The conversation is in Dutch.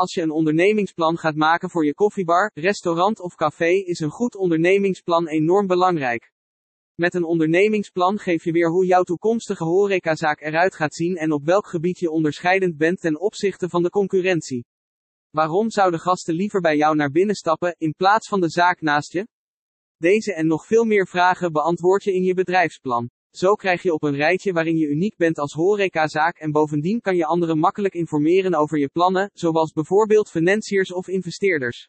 Als je een ondernemingsplan gaat maken voor je koffiebar, restaurant of café, is een goed ondernemingsplan enorm belangrijk. Met een ondernemingsplan geef je weer hoe jouw toekomstige horecazaak eruit gaat zien en op welk gebied je onderscheidend bent ten opzichte van de concurrentie. Waarom zouden gasten liever bij jou naar binnen stappen, in plaats van de zaak naast je? Deze en nog veel meer vragen beantwoord je in je bedrijfsplan. Zo krijg je op een rijtje waarin je uniek bent als horecazaak en bovendien kan je anderen makkelijk informeren over je plannen, zoals bijvoorbeeld financiers of investeerders.